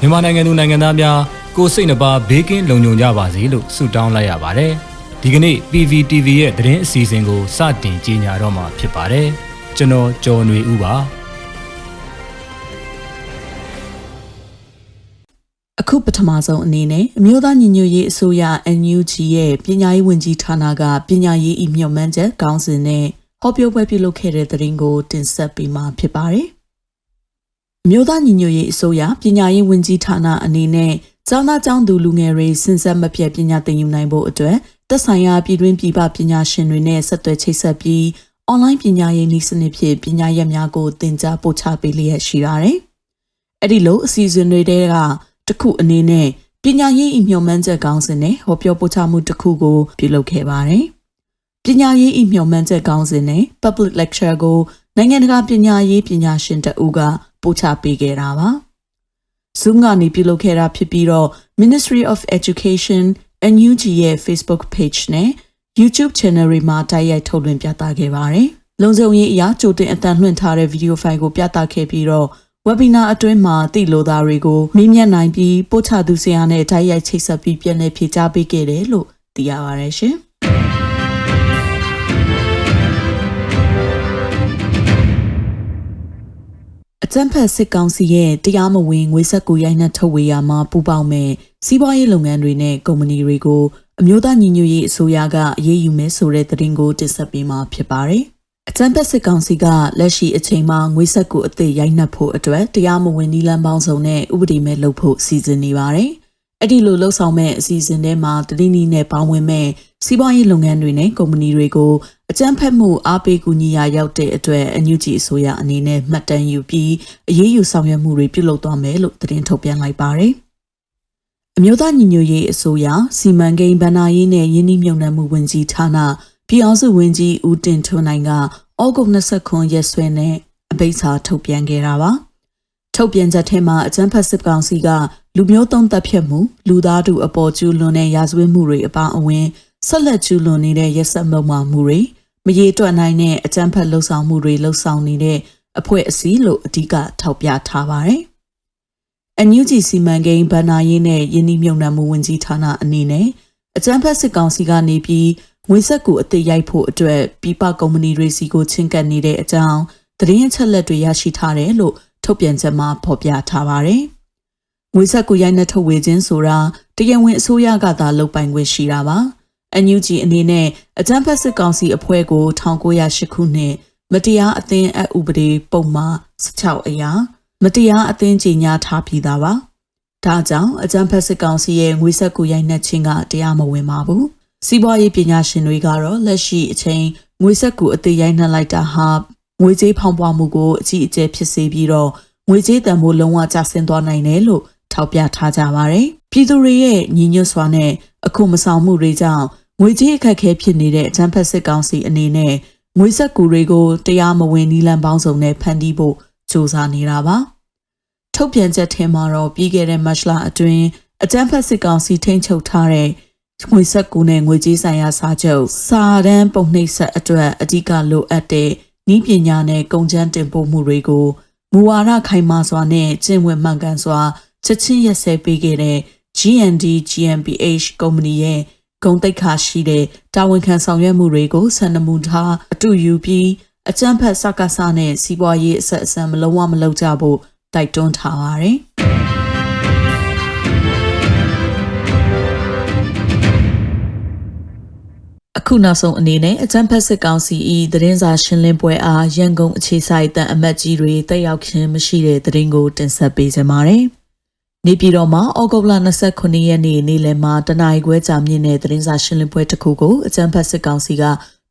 မြန်မာနိုင်ငံသူနိုင်ငံသားများကိုယ်စိတ်နှပါဘေးကင်းလုံခြုံကြပါစေလို့ဆုတောင်းလိုက်ရပါတယ်။ဒီကနေ့ PVTV ရဲ့သတင်းအစီအစဉ်ကိုစတင်ကြီးညာတော့မှာဖြစ်ပါတယ်။ကျွန်တော်ကျော်နေဦးပါ။အခုပထမဆုံးအနေနဲ့အမျိုးသားညီညွတ်ရေးအစိုးရ NUG ရဲ့ပညာရေးဝန်ကြီးဌာနကပညာရေးဤမြှုပ်မှန်းချက်ကောင်းစဉ်နဲ့ဟောပြောပွဲပြုလုပ်ခဲ့တဲ့သတင်းကိုတင်ဆက်ပေးမှာဖြစ်ပါတယ်။အ မျိုးသားညီညွတ်ရေးအစိုးရပညာရေးဝန်ကြီးဌာနအနေနဲ့ကျောင်းသားကျောင်းသူလူငယ်တွေစဉ်ဆက်မပြတ်ပညာသင်ယူနိုင်ဖို့အတွက်သက်ဆိုင်ရာပြည်တွင်းပြည်ပပညာရှင်တွေနဲ့ဆက်သွယ်ချိတ်ဆက်ပြီးအွန်လိုင်းပညာရေးနည်းစနစ်ဖြင့်ပညာရပ်များကိုသင်ကြားပို့ချပေးလျက်ရှိပါတယ်။အဲ့ဒီလိုအစီအစဉ်တွေတဲကတစ်ခုအနေနဲ့ပညာရေးဤမျှော်မှန်းချက်ကောင်းစဉ်နဲ့ဟောပြောပို့ချမှုတစ်ခုကိုပြုလုပ်ခဲ့ပါတယ်။ပညာရေးဤမျှော်မှန်းချက်ကောင်းစဉ်နဲ့ public lecture ကို နိုင်ငံတကာပညာရေးပညာရှင်တအူးကပို့ချပေးခဲ့တာပါ။ Zoom ကနေပြုလုပ်ခဲ့တာဖြစ်ပြီးတော့ Ministry of Education NUG ရဲ့ Facebook page နဲ့ YouTube channel တွေမှာတိုက်ရိုက်ထုတ်လွှင့်ပြသခဲ့ပါတယ်။လုံခြုံရေးအရာကြိုတင်အတန်လွှင့်ထားတဲ့ဗီဒီယိုဖိုင်ကိုပြသခဲ့ပြီးတော့ webinar အတွင်းမှာသိလိုသားတွေကိုမေးမြန်းနိုင်ပြီးပို့ချသူဆရာနဲ့တိုက်ရိုက်ချိတ်ဆက်ပြီးပြန်လည်ဖြေကြားပေးခဲ့တယ်လို့သိရပါတယ်ရှင်။ အကြံဖက်စစ်ကောင်စီရဲ့တရားမဝင်ငွေဆက်ကူရိုက်နှက်ထုတ်ဝေရမှာပူပေါင်းမဲ့စီးပွားရေးလုပ်ငန်းတွေနဲ့ကုမ္ပဏီတွေကိုအမျိုးသားညီညွတ်ရေးအစိုးရကအရေးယူမယ်ဆိုတဲ့သတင်းကိုတင်ဆက်ပေးမှာဖြစ်ပါတယ်။အကြံဖက်စစ်ကောင်စီကလက်ရှိအချိန်မှာငွေဆက်ကူအသစ်ရိုက်နှက်ဖို့အတွက်တရားမဝင်နီလန်ပေါင်းစုံနဲ့ဥပဒေမဲ့လုပ်ဖို့စီစဉ်နေပါတယ်။အဲ့ဒီလိုလှုပ်ဆောင်မဲ့အစီအစဉ်ထဲမှာတတိနီနဲ့ပေါင်းဝင်မဲ့စီးပွားရေးလုပ်ငန်းတွေနဲ့ကုမ္ပဏီတွေကို အကြမ်းဖက်မှုအားပေးကူညီရာရောက်တဲ့အတွက်အညူကြီးအစိုးရအနေနဲ့မှတ်တမ်းယူပြီးအရေးယူဆောင်ရွက်မှုတွေပြုလုပ်သွားမယ်လို့သတင်းထုတ်ပြန်လိုက်ပါတယ်။အမျိုးသားညီညွတ်ရေးအစိုးရစီမံကိန်းဗဏ္ဍာရေးနဲ့ယင်းနှိမ့်မြုံနှံမှုဝန်ကြီးဌာနပြည်အောင်စုဝန်ကြီးဦးတင်ထွန်းနိုင်ကဩဂုတ်29ရက်စွဲနဲ့အပိတ်စာထုတ်ပြန်ခဲ့တာပါ။ထုတ်ပြန်ချက်ထဲမှာအကြမ်းဖက်စစ်ကောင်စီကလူမျိုးတုံးတပ်ဖြတ်မှုလူသားထုအပေါ်ကျူးလွန်တဲ့ရာဇဝတ်မှုတွေအပါအဝင် ဆက်လက်ကျူးလွန်နေတဲ့ရက်စက်မှုမှမှုတွေမရေတွက်နိုင်တဲ့အကြမ်းဖက်လှုပ်ဆောင်မှုတွေလှုပ်ဆောင်နေတဲ့အဖွဲ့အစည်းလို့အဓိကထောက်ပြထားပါတယ်။အန်ယူဂျီစီမံကိန်းဗဏ္ဍာရေးနဲ့ယင်းနှိမြုံနှံမှုဝန်ကြီးဌာနအနေနဲ့အကြမ်းဖက်စစ်ကောင်စီကနေပြီးငွေဆက်ကူအသစ်ရိုက်ဖို့အတွက်ပြပကုမ္ပဏီတွေစီကိုချင်းကပ်နေတဲ့အကြောင်းသတင်းအချက်လက်တွေရရှိထားတယ်လို့ထုတ်ပြန်ချက်မှာဖော်ပြထားပါတယ်။ငွေဆက်ကူရိုက်နှက်ထုတ်ဝေခြင်းဆိုတာတရားဝင်အစိုးရကသာလုပ်ပိုင်ခွင့်ရှိတာပါ အန်ယူဂျီအနေနဲ့အကြမ်းဖက်စစ်ကောင်စီအဖွဲ့ကို1908ခုနှစ်မတရားအသင်းအဥပဒေပုံမှား16အရာမတရားအသင်းကြီးညာထားပြီးသားပါဒါကြောင့်အကြမ်းဖက်စစ်ကောင်စီရဲ့ငွေဆက်ကူရိုက်နှက်ခြင်းကတရားမဝင်ပါဘူးစီးပွားရေးပညာရှင်တွေကတော့လက်ရှိအချိန်ငွေဆက်ကူအသေးရိုက်နှက်လိုက်တာဟာငွေကြေးဖောင်းပွားမှုကိုအကြီးအကျယ်ဖြစ်စေပြီးတော့ငွေကြေးတန်ဖိုးလုံးဝကျဆင်းသွားနိုင်တယ်လို့ထောက်ပြထားကြပါတယ်။ပြည်သူတွေရဲ့ညီညွတ်စွာနဲ့အခုမဆောင်မှုတွေကြောင့် ငွေကြေးအခက်အခဲဖြစ်နေတဲ့အကြမ်းဖက်စစ်ကောင်စီအနေနဲ့ငွေဆက်ကူတွေကိုတရားမဝင်နီလန်ပေါင်းစုံနဲ့ဖန်တီးဖို့စ조사နေတာပါ။ထုတ်ပြန်ချက်ထဲမှာတော့ပြီးခဲ့တဲ့မတ်လအတွင်းအကြမ်းဖက်စစ်ကောင်စီထိန်းချုပ်ထားတဲ့ငွေဆက်ကူနဲ့ငွေကြေးဆိုင်ရာစာချုပ်စာတမ်းပုံနှိပ်ဆက်အတွက်အဓိကလိုအပ်တဲ့ဤပညာနဲ့ကုန်ကျန်းတင်ပို့မှုတွေကိုမူဝါဒခိုင်မာစွာနဲ့ကျင့်ဝတ်မှန်ကန်စွာချက်ချင်းရက်စဲပေးခဲ့တဲ့ GND GmbH ကုမ္ပဏီရဲ့ ဂုံတိတ်ခါရှိတဲ့တာဝန်ခံဆောင်ရွက်မှုတွေကိုဆန္ဒမူထားအတူယူပြီးအကြမ်းဖက်စကားစနဲ့စီးပွားရေးအဆက်အဆံမလုံးဝမလုပ်ကြဖို့တိုက်တွန်းထားပါတယ်။အခုနောက်ဆုံးအနေနဲ့အကြံဖက်စစ်ကောင်စီ၏သတင်းစာရှင်းလင်းပွဲအားရန်ကုန်အခြေဆိုင်တန်အမတ်ကြီးတွေတက်ရောက်ခြင်းမရှိတဲ့သတင်းကိုတင်ဆက်ပေးကြပါမယ်။ နေပြည်တော်မှာဩဂုတ်လ29ရက်နေ့နေ့လယ်မှာတနအီခွဲကြာမြင့်တဲ့သတင်းစာရှင်းလင်းပွဲတစ်ခုကိုအကြံဖတ်စစ်ကောင်စီက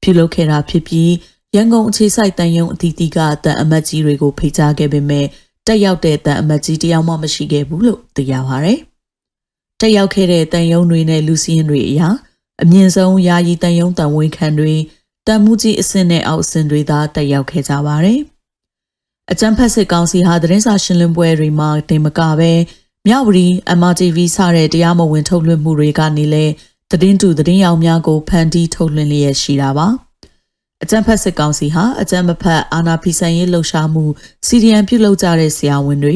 ပြုလုပ်ခဲ့တာဖြစ်ပြီးရန်ကုန်အခြေစိုက်တန်ယုံအသီးသီးကအတန်အမတ်ကြီးတွေကိုဖိတ်ကြားခဲ့ပေမဲ့တက်ရောက်တဲ့တန်အမတ်ကြီးတယောက်မှမရှိခဲ့ဘူးလို့သိရပါဗျ။တက်ရောက်ခဲ့တဲ့တန်ယုံတွေနဲ့လူစီရင်တွေအရာအမြင့်ဆုံးယာယီတန်ယုံတန်ဝန်ခံတွေတန်မှုကြီးအဆင့်နဲ့အောက်အဆင့်တွေသာတက်ရောက်ခဲ့ကြပါတယ်။အကြံဖတ်စစ်ကောင်စီဟာသတင်းစာရှင်းလင်းပွဲတွေမှာတင်မကပဲ မြဝတီ MRTV စတဲ့တရားမဝင်ထုတ်လွှင့်မှုတွေကနေလဲသတင်းတူသတင်းရောင်များကိုဖန်တီးထုတ်လွှင့်လျက်ရှိတာပါအကြံဖက်စစ်ကောင်စီဟာအကြံမဖက်အာနာဖီဆိုင်ရေးလှုပ်ရှားမှုစီရီယံပြုလုပ်ကြတဲ့ဆရာဝန်တွေ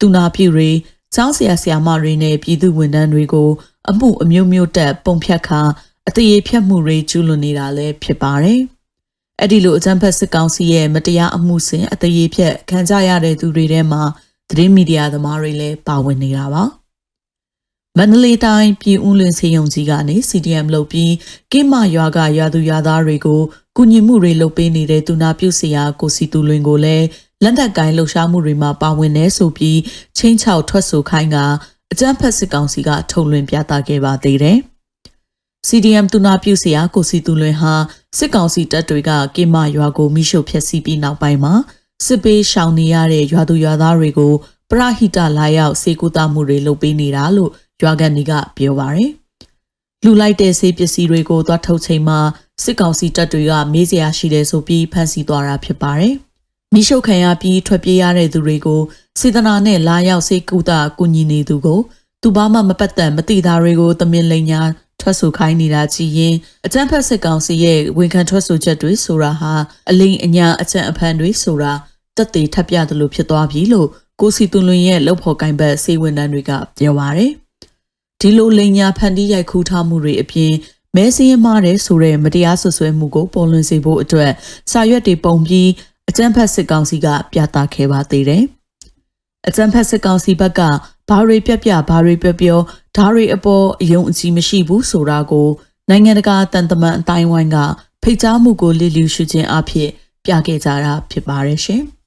တူနာပြူတွေကျောင်းဆရာဆရာမတွေနဲ့ပြည်သူဝန်ထမ်းတွေကို အမှုအမျိုးမျိုးတက်ပုံဖြတ်ခါအတရေဖြတ်မှုတွေကျူးလွန်နေတာလည်းဖြစ်ပါတယ်။အဲ့ဒီလိုအကြမ်းဖက်စစ်ကောင်စီရဲ့မတရားအမှုစဉ်အတရေဖြတ်ခံကြရတဲ့သူတွေထဲမှာ သတင်းမီဒီယာသမားတွေလည်းပါဝင်နေတာပါ။မန္တလေးတိုင်းပြည်ဦးလွင်စေယုံကြီးကနေ CDM လုပ်ပြီးကိမရွာကရွာသူရွာသားတွေကိုကုညီမှုတွေလုပ်ပေးနေတဲ့သူနာပြုဆရာကိုစီတူလွင်ကိုလည်းလက်နက်ကိုင်းလှုပ်ရှားမှုတွေမှာပါဝင်နေဆိုပြီးချင်းချောက်ထွက်ဆိုခိုင်းကအကြမ်းဖက်စစ်ကောင်စီကထုတ်လွှင့်ပြသခဲ့ပါသေးတယ်။ CDM တူနာပြုဆရာကိုစီတူလွင်ဟာစစ်ကောင်စီတပ်တွေကကိမရွာကိုမိရှုဖျက်ဆီးပြီးနောက်ပိုင်းမှာ စစ်ပေးရှောင်နေရတဲ့ရွာသူရွာသားတွေကိုပရဟိတလာရောက်စေကူတာမှုတွေလုပ်ပေးနေတာလို့ရွာကန်တွေကပြောပါရယ်လူလိုက်တဲ့ဆေးပစ္စည်းတွေကိုသွားထုတ်ချိန်မှာစစ်ကောင်စီတပ်တွေကမေးစရာရှိတယ်ဆိုပြီးဖမ်းဆီးသွားတာဖြစ်ပါတယ်။မိရှုခံရပြီးထွက်ပြေးရတဲ့သူတွေကိုစေတနာနဲ့လာရောက်စေကူတာကူညီနေသူကိုသူဘာမှမပတ်သက်မတိသားတွေကိုတမင်လိန်ညာ ထွက်ဆိုခိုင်းနေတာကြည်ရင်အကြမ်းဖက်စစ်ကောင်စီရဲ့ဝန်ခံထွက်ဆိုချက်တွေဆိုတာဟာအလိန်အညာအကြံအဖန်တွေဆိုတာတက်သေးထပ်ပြသလိုဖြစ်သွားပြီလို့ကိုစီတွန်လွင်ရဲ့လှုပ်ဖော်ကိုင်ဘတ်စေဝန်တန်းတွေကပြောပါရယ်ဒီလိုလိန်ညာဖန်တီးရိုက်ခူးထားမှုတွေအပြင်မဲစင်းမားတဲ့ဆိုတဲ့မတရားဆွဆွဲမှုကိုပေါ်လွင်စေဖို့အတွက်စာရွက်တွေပုံပြီးအကြမ်းဖက်စစ်ကောင်စီကပြသခဲ့ပါသေးတယ်။အကြမ်းဖက်စစ်ကောင်စီဘက်က ဘာတွေပြပြဘာတွေပြောပြောဓာတွေအပေါ်အယုံအကြည်မရှိဘူးဆိုတာကိုနိုင်ငံတကာတန်တမန်အတိုင်းဝိုင်းကဖိတ်ကြားမှုကိုလစ်လျူရှုခြင်းအဖြစ်ပြခဲ့ကြတာဖြစ်ပါတယ်ရှင်။